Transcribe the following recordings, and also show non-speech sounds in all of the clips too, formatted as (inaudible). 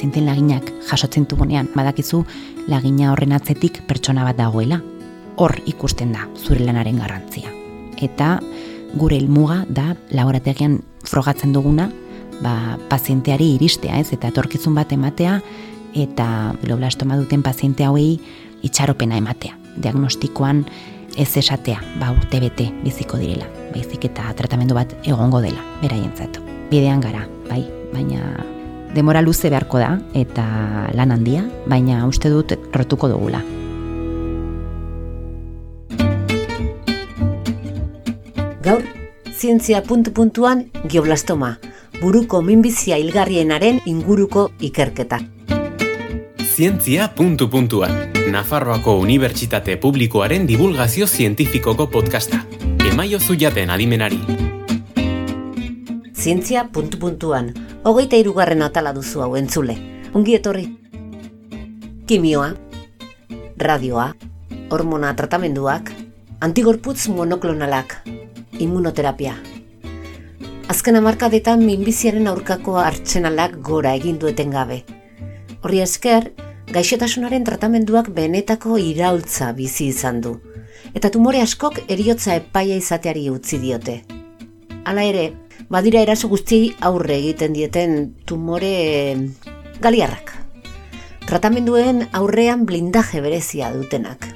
pazienten laginak jasotzen dugunean, badakizu lagina horren atzetik pertsona bat dagoela. Hor ikusten da zure lanaren garrantzia. Eta gure helmuga da laborategian frogatzen duguna, ba, pazienteari iristea, ez? Eta etorkizun bat ematea eta globlastoma duten paziente hauei itxaropena ematea. Diagnostikoan ez esatea, ba, urte bete biziko direla, baizik eta tratamendu bat egongo dela, beraientzat. Bidean gara, bai, baina demora luze beharko da eta lan handia, baina uste dut rotuko dugula. Gaur, zientzia puntu-puntuan geoblastoma, buruko minbizia hilgarrienaren inguruko ikerketa. Zientzia puntu-puntuan, Nafarroako Unibertsitate Publikoaren divulgazio zientifikoko podcasta. Emaio zuiaten adimenari. Zientzia puntu-puntuan, hogeita irugarren atala duzu hau entzule. Ongi etorri. Kimioa, radioa, hormona tratamenduak, antigorputz monoklonalak, immunoterapia. Azken amarkadetan minbiziaren aurkako hartzenalak gora egin dueten gabe. Horri esker, gaixotasunaren tratamenduak benetako iraultza bizi izan du. Eta tumore askok eriotza epaia izateari utzi diote. Hala ere, badira eraso guztiei aurre egiten dieten tumore galiarrak. Tratamenduen aurrean blindaje berezia dutenak.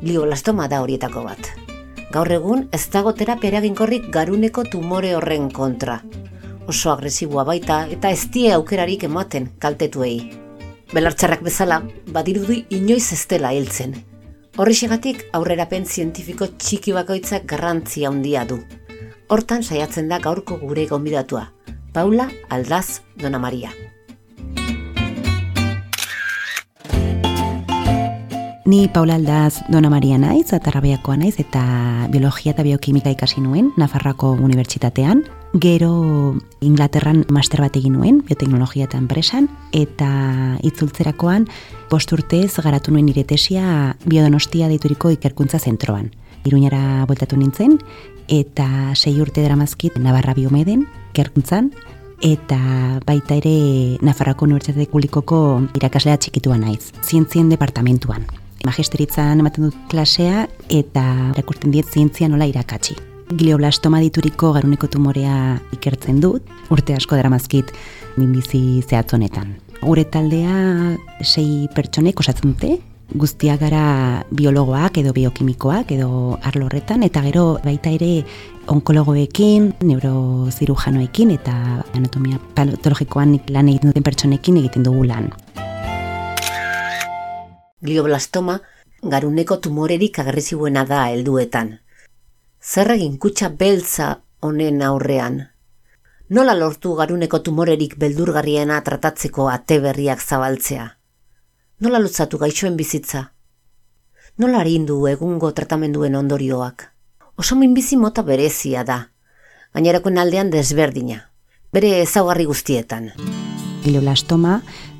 Glioblastoma da horietako bat. Gaur egun ez dago terapia eraginkorrik garuneko tumore horren kontra. Oso agresiboa baita eta ez die aukerarik ematen kaltetuei. Belartxarrak bezala, badirudi inoiz ez dela hiltzen. Horrixegatik aurrerapen zientifiko txiki bakoitzak garrantzia handia du. Hortan saiatzen da gaurko gure gonbidatua, Paula Aldaz Dona Maria. Ni Paula Aldaz Dona Maria naiz, atarrabeakoa naiz, eta biologia eta biokimika ikasi nuen, Nafarrako Unibertsitatean. Gero Inglaterran master bat egin nuen, bioteknologia eta enpresan, eta itzultzerakoan posturtez garatu nuen nire tesia biodonostia deituriko ikerkuntza zentroan. Iruñara bueltatu nintzen, eta sei urte dramazkit Navarra Biomeden, ikerkuntzan, eta baita ere Nafarroko Unibertsitate Publikoko irakaslea txikitua naiz, zientzien departamentuan. Magisteritzan ematen dut klasea eta erakusten diet zientzia nola irakatsi. Glioblastoma dituriko garuneko tumorea ikertzen dut, urte asko daramazkit minbizi zehatz honetan. Gure taldea sei pertsonek osatzen dute, guztiak gara biologoak edo biokimikoak edo arlo horretan eta gero baita ere onkologoekin, neurozirujanoekin eta anatomia patologikoan lan egiten duten pertsonekin egiten dugu lan. Glioblastoma garuneko tumorerik agresibuena da helduetan. Zer egin kutsa beltza honen aurrean? Nola lortu garuneko tumorerik beldurgarriena tratatzeko ate berriak zabaltzea? Nola lutzatu gaixoen bizitza? Nola harindu egungo tratamenduen ondorioak? Oso minbizi mota berezia da, gainerakoen aldean desberdina, bere ezaugarri guztietan. Glioblastoma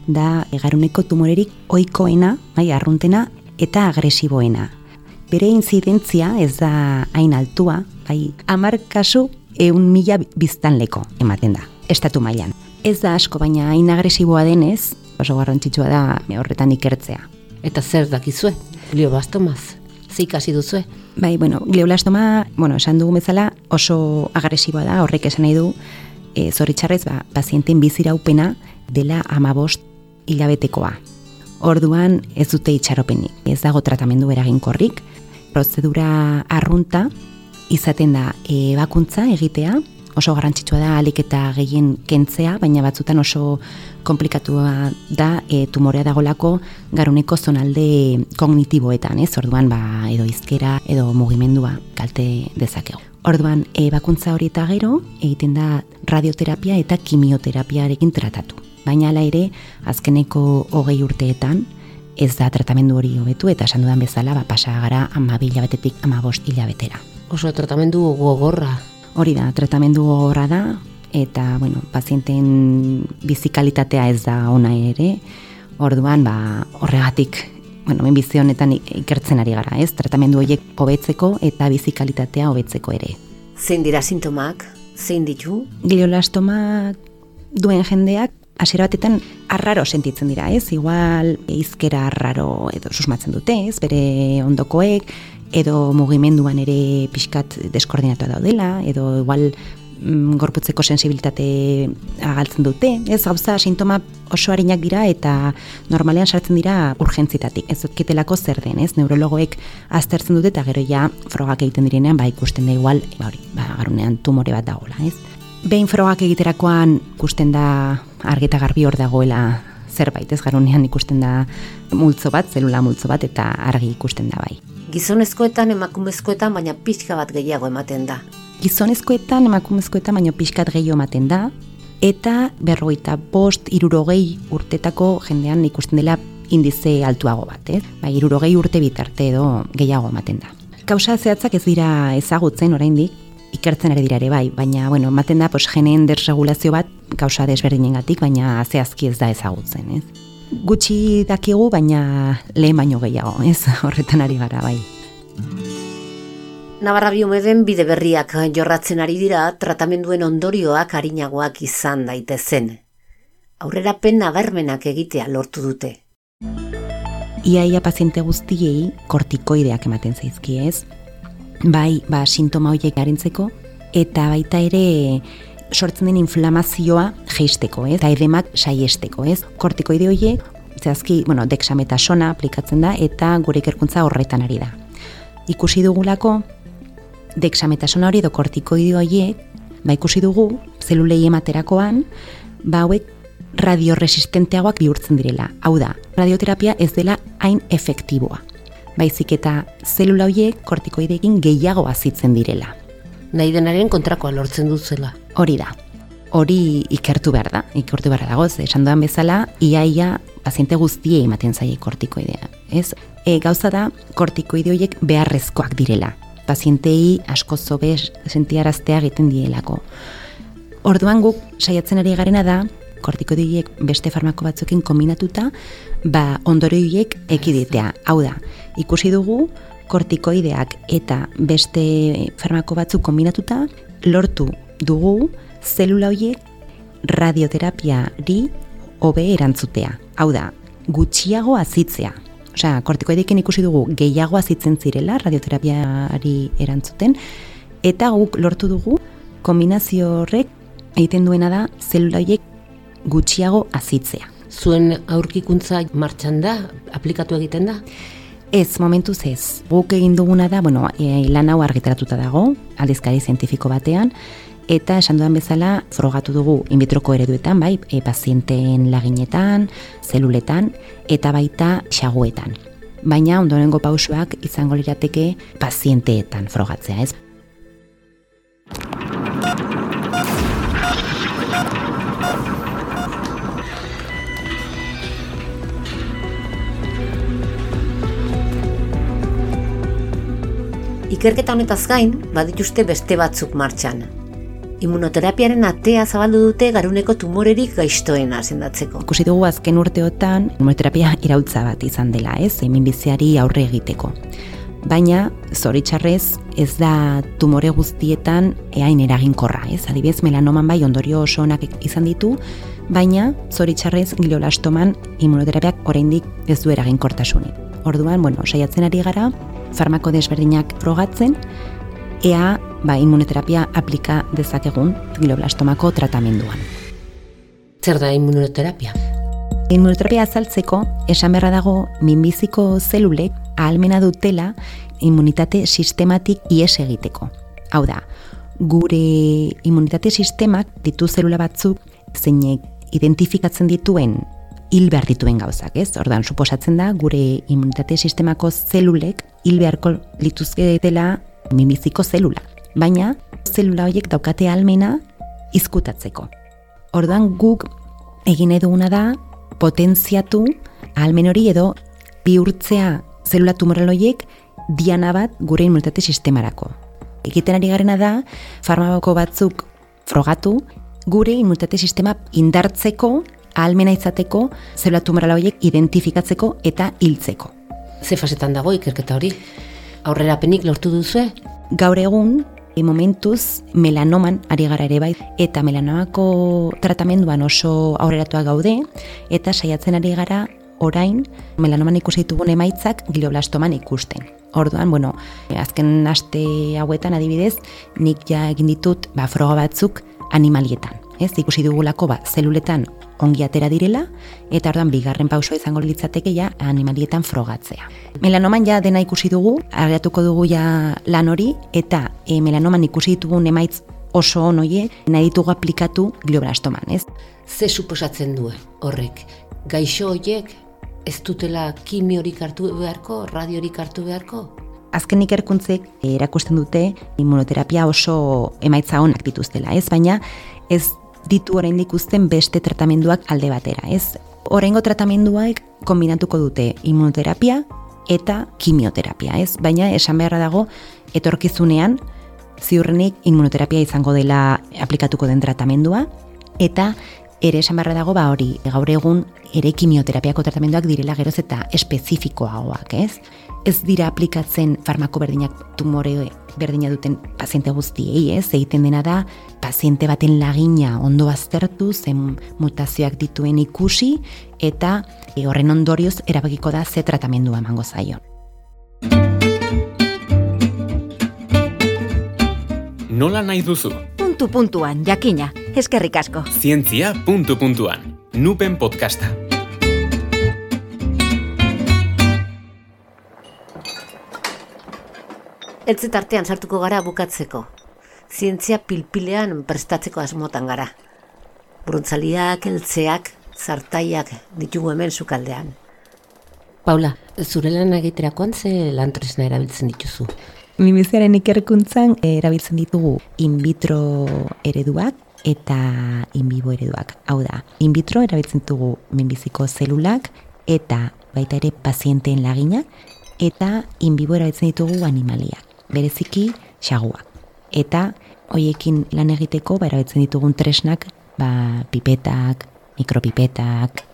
da egaruneko tumorerik oikoena, bai, arruntena eta agresiboena. Bere inzidentzia ez da hain altua, bai, amar kasu eun mila biztanleko ematen da, estatu mailan. Ez da asko, baina hain agresiboa denez, oso garrantzitsua da horretan ikertzea. Eta zer dakizue? Glioblastomaz? Ze ikasi duzue? Bai, bueno, glioblastoma, bueno, esan dugu bezala oso agresiboa da, horrek esan nahi du, e, zoritxarrez, ba, pazienten biziraupena dela amabost hilabetekoa. Orduan ez dute itxaropenik, ez dago tratamendu eraginkorrik, prozedura arrunta izaten da ebakuntza egitea, oso garrantzitsua da alik eta gehien kentzea, baina batzutan oso komplikatua da e, tumorea dagolako garuneko zonalde kognitiboetan, ez? Orduan ba, edo izkera edo mugimendua kalte dezakegu. Orduan, ebakuntza hori eta gero, egiten da radioterapia eta kimioterapiarekin tratatu. Baina ala ere, azkeneko hogei urteetan, ez da tratamendu hori hobetu eta esan dudan bezala, ba, pasa gara ama hilabetetik ama bost hilabetera. Oso tratamendu gogorra. Hori da, tratamendu gogorra da, eta, bueno, pazienten bizikalitatea ez da ona ere, orduan, ba, horregatik, bueno, minbizi honetan ikertzen ari gara, ez? Tratamendu horiek hobetzeko eta bizikalitatea hobetzeko ere. Zein dira sintomak? Zein ditu? Gliolastoma duen jendeak hasiera batetan arraro sentitzen dira, ez? Igual izkera arraro edo susmatzen dute, ez? Bere ondokoek edo mugimenduan ere pixkat deskoordinatua daudela, edo igual mm, gorputzeko sensibilitate agaltzen dute. Ez gauza sintoma oso harinak dira eta normalean sartzen dira urgentzitatik. Ez dutketelako zer den, ez? Neurologoek aztertzen dute eta gero ja frogak egiten direnean ba ikusten da igual, ba hori, ba garunean tumore bat dagoela, ez? Behin frogak egiterakoan ikusten da argita garbi hor dagoela zerbait, ez garunean ikusten da multzo bat, zelula multzo bat eta argi ikusten da bai. Gizonezkoetan emakumezkoetan baina pixka bat gehiago ematen da gizonezkoetan, emakumezkoetan, baino pixkat gehiago ematen da, eta berroita bost, irurogei urtetako jendean ikusten dela indize altuago bat, ez? Ba, irurogei urte bitarte edo gehiago ematen da. Kausa zehatzak ez dira ezagutzen oraindik, ikertzen ere dira ere bai, baina, bueno, ematen da, pos, geneen desregulazio bat, kausa desberdinengatik, baina zehazki ez da ezagutzen, ez? Gutxi dakigu, baina lehen baino gehiago, ez? (laughs) Horretan ari gara, bai. Navarra biomeden bide berriak jorratzen ari dira tratamenduen ondorioak harinagoak izan daitezen. Aurrera pen nabarmenak egitea lortu dute. Iaia paziente guztiei kortikoideak ematen zaizki ez. Bai, ba, sintoma horiek garintzeko, eta baita ere sortzen den inflamazioa geisteko, ez? Eta edemak saiesteko, ez? Kortikoide horiek, zehazki, bueno, dexametasona aplikatzen da, eta gure ikerkuntza horretan ari da. Ikusi dugulako, dexametasona hori edo kortikoidio horiek, ba ikusi dugu, zelulei ematerakoan, ba hauek radioresistenteagoak bihurtzen direla. Hau da, radioterapia ez dela hain efektiboa. Baizik eta zelula horiek kortikoideekin gehiago azitzen direla. Nahi denaren kontrakoa lortzen duzela. Hori da. Hori ikertu behar da. Ikertu behar dago, esan doan bezala, iaia paziente guztiei ematen zaie kortikoidea. Ez? E, gauza da, kortikoide horiek beharrezkoak direla pazientei asko zobe sentiaraztea egiten dielako. Orduan guk saiatzen ari garena da, kortikoidiek beste farmako batzukin kombinatuta, ba ondorioiek ekiditea. Hau da, ikusi dugu kortikoideak eta beste farmako batzuk kombinatuta lortu dugu zelula horiek radioterapiari hobe erantzutea. Hau da, gutxiago azitzea. Osea, kortikoidekin ikusi dugu gehiago azitzen zirela radioterapiari erantzuten, eta guk lortu dugu kombinazio horrek egiten duena da zelula gutxiago azitzea. Zuen aurkikuntza martxan da, aplikatu egiten da? Ez, momentuz ez. Guk egin duguna da, bueno, e, lan hau argitaratuta dago, aldizkari zientifiko batean, eta esan dudan bezala frogatu dugu in vitroko ereduetan, bai, e, pazienteen laginetan, zeluletan eta baita xaguetan. Baina ondorengo pausuak izango lirateke pazienteetan frogatzea, ez? Ikerketa honetaz gain, badituzte beste batzuk martxan, Immunoterapiaren atea zabaldu dute garuneko tumorerik gaiztoena sendatzeko. Ikusi dugu azken urteotan immunoterapia irautza bat izan dela, ez? Hemin biziari aurre egiteko. Baina, zoritxarrez, ez da tumore guztietan eain eraginkorra, ez? Adibidez, melanoman bai ondorio oso onak izan ditu, baina, zoritxarrez, gliolastoman immunoterapiak oraindik ez du eraginkortasunik. Orduan, bueno, saiatzen ari gara, farmako desberdinak frogatzen, ea ba, immunoterapia aplika dezakegun globlastomako tratamenduan. Zer da immunoterapia? Immunoterapia azaltzeko, esan beharra dago minbiziko zelulek ahalmena dutela immunitate sistematik ies egiteko. Hau da, gure immunitate sistemak ditu zelula batzuk zeinek identifikatzen dituen hil behar dituen gauzak, ez? Ordan suposatzen da, gure immunitate sistemako zelulek hil beharko lituzke dela mimiziko zelula. Baina, zelula horiek daukate almena izkutatzeko. Orduan guk egin eduguna da potentziatu almen hori edo bihurtzea zelula tumoral horiek diana bat gure immunitate sistemarako. Egiten ari garena da, farmako batzuk frogatu, gure immunitate sistema indartzeko, almena izateko, zelula tumoral horiek identifikatzeko eta hiltzeko. Ze fasetan dago ikerketa hori? aurrerapenik lortu duzu? Gaur egun, E momentuz melanoman ari gara ere bai eta melanomako tratamenduan oso aurreratuak gaude eta saiatzen ari gara orain melanoman ikusi ditugun emaitzak glioblastoman ikusten. Orduan, bueno, azken aste hauetan adibidez, nik ja egin ditut ba, froga batzuk animalietan. Ez, ikusi dugulako ba, zeluletan ongi atera direla, eta orduan bigarren pauso izango litzateke ja animalietan frogatzea. Melanoman ja dena ikusi dugu, agertuko dugu ja lan hori, eta e, melanoman ikusi ditugun emaitz oso onoie, nahi ditugu aplikatu glioblastoman, ez? Ze suposatzen du horrek? Gaixo horiek ez dutela kimiorik hartu beharko, radiorik hartu beharko? Azken ikerkuntzek erakusten dute immunoterapia oso emaitza honak dituztela, ez? Baina ez ditu oraindik uzten beste tratamenduak alde batera, ez? Oraingo tratamenduak kombinatuko dute immunoterapia eta kimioterapia, ez? Baina esan beharra dago etorkizunean ziurrenik immunoterapia izango dela aplikatuko den tratamendua eta ere esan beharra dago ba hori gaur egun ere kimioterapiako tratamenduak direla geroz eta espezifikoagoak, ez? Ez dira aplikatzen farmako berdinak tumore berdina duten paziente guztiei, ez? Egiten dena da paziente baten lagina ondo aztertu, zen mutazioak dituen ikusi eta e, horren ondorioz erabakiko da ze tratamendua emango zaio. Nola nahi duzu? Puntu puntuan, jakina. Eskerrik asko. Zientzia puntu puntuan. Nupen podcasta. Eltze tartean sartuko gara bukatzeko. Zientzia pilpilean prestatzeko asmotan gara. Bruntzaliak, eltzeak, zartaiak ditugu hemen sukaldean. Paula, zure lan egiterakoan ze lan tresna erabiltzen dituzu? Mimiziaren ikerkuntzan eh, erabiltzen ditugu in vitro ereduak eta in vivo ereduak. Hau da, in vitro erabiltzen ditugu minbiziko zelulak eta baita ere pazienteen lagina eta in vivo erabiltzen ditugu animaliak, bereziki xaguak. Eta hoiekin lan egiteko ba, erabiltzen ditugun tresnak ba, pipetak, mikropipetak.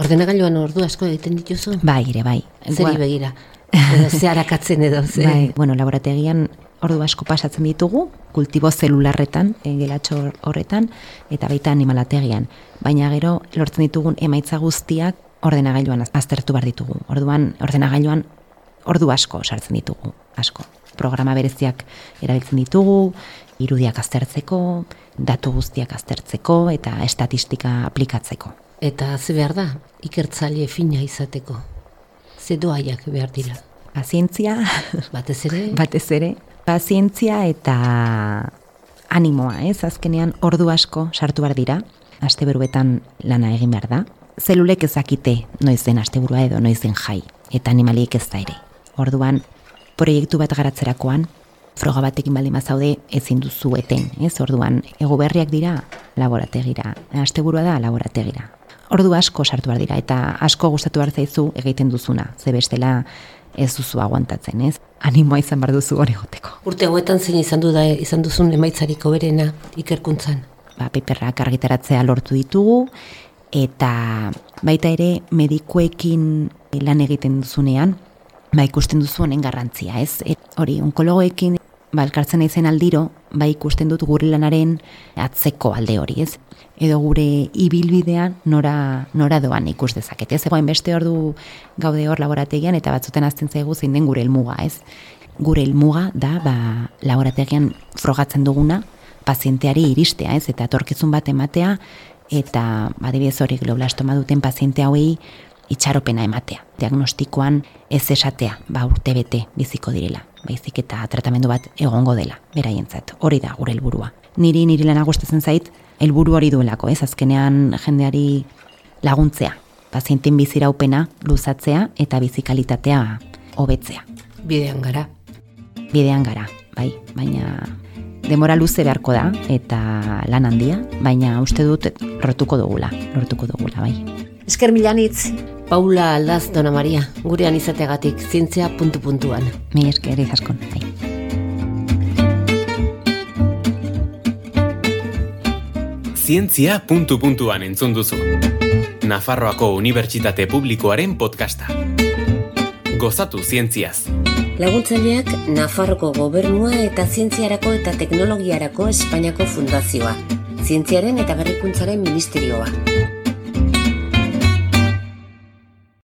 Ordenagailuan ordu asko egiten dituzu? Bai, ere bai. Zeri begira? (laughs) Edo zeharakatzen edo, ze? Bai, bueno, laborategian ordu asko pasatzen ditugu, kultibo zelularretan, e, gelatxo horretan, eta baita animalategian. Baina gero, lortzen ditugun emaitza guztiak ordenagailuan aztertu behar ditugu. Orduan, ordenagailuan ordu asko sartzen ditugu, asko. Programa bereziak erabiltzen ditugu, irudiak aztertzeko, datu guztiak aztertzeko eta estatistika aplikatzeko. Eta ze behar da, ikertzaile fina izateko? Ze doaiak behar dira? Pazientzia, Batez ere? (laughs) batez ere, pazientzia eta animoa, ez? Azkenean ordu asko sartu behar dira, asteberuetan lana egin behar da. Zelulek ezakite noizen asteburua edo noizen jai, eta animaliek ez da ere. Orduan, proiektu bat garatzerakoan, froga batekin baldin bazaude ezin duzu eten, ez? Orduan, ego berriak dira laborategira, asteburua da laborategira. Ordu asko sartu behar dira eta asko gustatu behar zaizu egiten duzuna, ze bestela ez duzu aguantatzen, ez? Animoa izan behar duzu hori goteko. Urte hauetan zein izan du da izan duzun emaitzarik hoberena ikerkuntzan? Ba, peperrak argitaratzea lortu ditugu, eta baita ere medikuekin lan egiten duzunean, ba, ikusten duzu honen garrantzia, ez? Et, hori, onkologoekin ba, elkartzen naizen aldiro, ba, ikusten dut gure lanaren atzeko alde hori, ez? Edo gure ibilbidean nora, nora doan ikus dezaket, ez? Egoen beste ordu gaude hor laborategian eta batzuten azten zaigu zein den gure helmuga, ez? Gure helmuga da, ba, laborategian frogatzen duguna, pazienteari iristea, ez? Eta etorkizun bat ematea, eta badibidez hori globlastoma duten paziente hauei itxaropena ematea. Diagnostikoan ez esatea, ba urte bete biziko direla, baizik eta tratamendu bat egongo dela, beraientzat. Hori da gure helburua. Niri niri lana gustatzen zait helburu hori duelako, ez azkenean jendeari laguntzea, pazienten biziraupena luzatzea eta bizikalitatea hobetzea. Bidean gara. Bidean gara, bai, baina demora luze beharko da eta lan handia, baina uste dut lortuko dugula, lortuko dugula, bai. Esker milanitz, Paula Aldaz Dona Maria, gurean izateagatik zientzia puntu puntuan. Mi esker izaskon, bai. Zientzia puntu puntuan entzun duzu. Nafarroako Unibertsitate Publikoaren podcasta. Gozatu zientziaz. Laguntzaileak Nafarroko Gobernua eta Zientziarako eta Teknologiarako Espainiako Fundazioa, Zientziaren eta Berrikuntzaren Ministerioa.